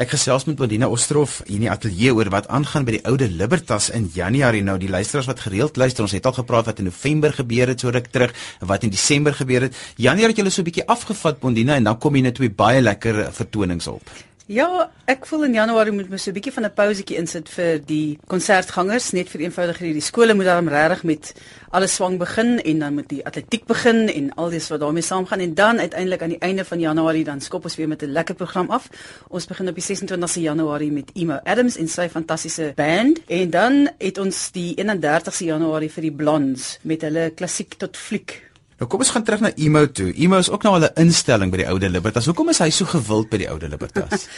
Ek gesels met Bodina Ostroff in die ateljee oor wat aangaan by die oude Libertas in Januarie. Nou die luisteraars wat gereeld luister, ons het al gepraat wat in November gebeur het so ruk terug wat in Desember gebeur het. Januarie het julle so 'n bietjie afgevat Bodina en dan kom jy net twee baie lekker vertonings op. Ja, ek voel in Januarie moet mens so 'n bietjie van 'n pausetjie insit vir die konsertgangers, net vir eenvoudig hierdie skole moet daarom regtig met alles swang begin en dan moet die atletiek begin en al dis wat daarmee saamgaan en dan uiteindelik aan die einde van Januarie dan skop ons weer met 'n lekker program af. Ons begin op die 26ste Januarie met Emo Adams en sy fantastiese band en dan het ons die 31ste Januarie vir die Blondes met hulle klassiek tot fliek Nou kom ons gaan terug na Emo toe. Emo is ook nou al 'n instelling by die Oude Libertas. Hoekom is hy so gewild by die Oude Libertas?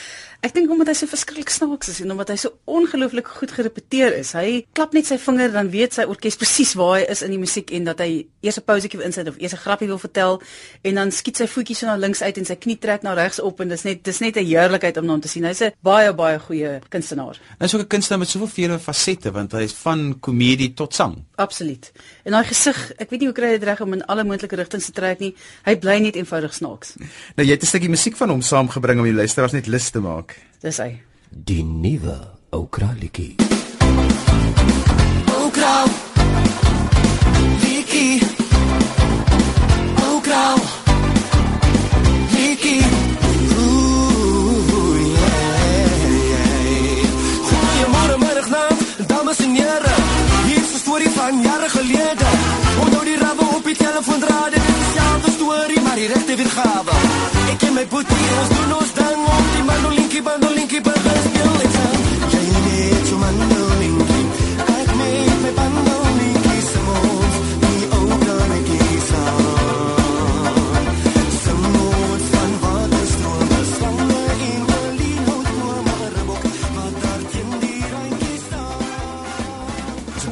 Ek dink omdat hy so verskriklik snaaks is en omdat hy so ongelooflik goed gerepeteer is. Hy klap net sy vinger dan weet sy orkes presies waar hy is in die musiek en dat hy eers 'n pausetjie wil insit of eers 'n grappie wil vertel en dan skiet sy voetjies so na links uit en sy knie trek na regs op en dis net dis net 'n heerlikheid om na hom te sien. Hy's 'n baie baie goeie kunstenaar. Hy is ook 'n kunstenaar met soveel vele fasette want hy is van komedie tot sang. Absoluut. En daai gesig, ek weet nie hoe kry hy dit reg om in alle moontlike rigtings te trek nie. Hy bly net eenvoudig snaaks. Nou jy het 'n stukkie musiek van hom saamgebring om die luisteraars net lus te maak. Dis hy. Die nuwe Okraliki. Okra. Liki. Okra. Liki. Ooh, yeah, yeah. Goeiemôre, middag, naam, dames en here. Hier is 'n storie van jare gelede. Onthou die rawe op die telefoondraad en dieselfde storie, maar die regte weergawe. Ek en my boetie, ons doen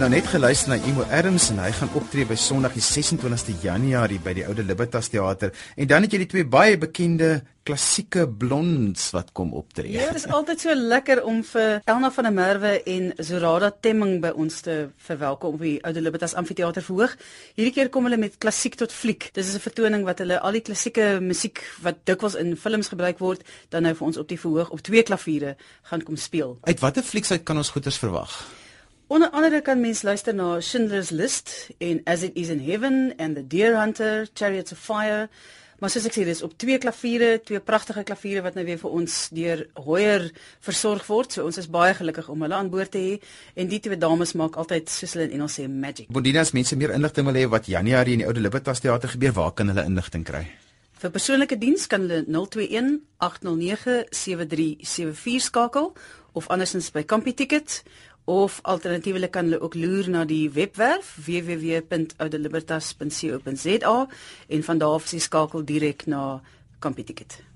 nou net geluister na Emo Adams en hy gaan optree by Sondag die 26ste Januarie by die Oude Libertas Theater en dan het jy die twee baie bekende klassieke blonds wat kom optree. Ja, dit is altyd so lekker om vir Elna van der Merwe en Zorada Temming by ons te verwelkom op die Oude Libertas Amfitheater verhoog. Hierdie keer kom hulle met klassiek tot fliek. Dis is 'n vertoning wat hulle al die klassieke musiek wat dikwels in films gebruik word, dan nou vir ons op die verhoog op twee klaviere gaan kom speel. Uit watter flieks uit kan ons goeders verwag? Onder andere kan mens luister na Schindler's List en As It Is in Heaven and The Deer Hunter, Chariots of Fire. Maar soos ek sê, dis op twee klaviere, twee pragtige klaviere wat nou weer vir ons deur Hoyer versorg word. So ons is baie gelukkig om hulle aan boord te hê en die twee dames maak altyd soos hulle in Engels sê magic. Bondina as mense meer inligting wil hê wat Januarie in die Oude Libertas Theater gebeur, waar kan hulle inligting kry? Vir persoonlike diens kan hulle 021 809 7374 skakel of andersins by Computicket of alternatiefelik kan hulle ook loer na die webwerf www.oudelibertas.co.za en van daar af die skakel direk na Computicket.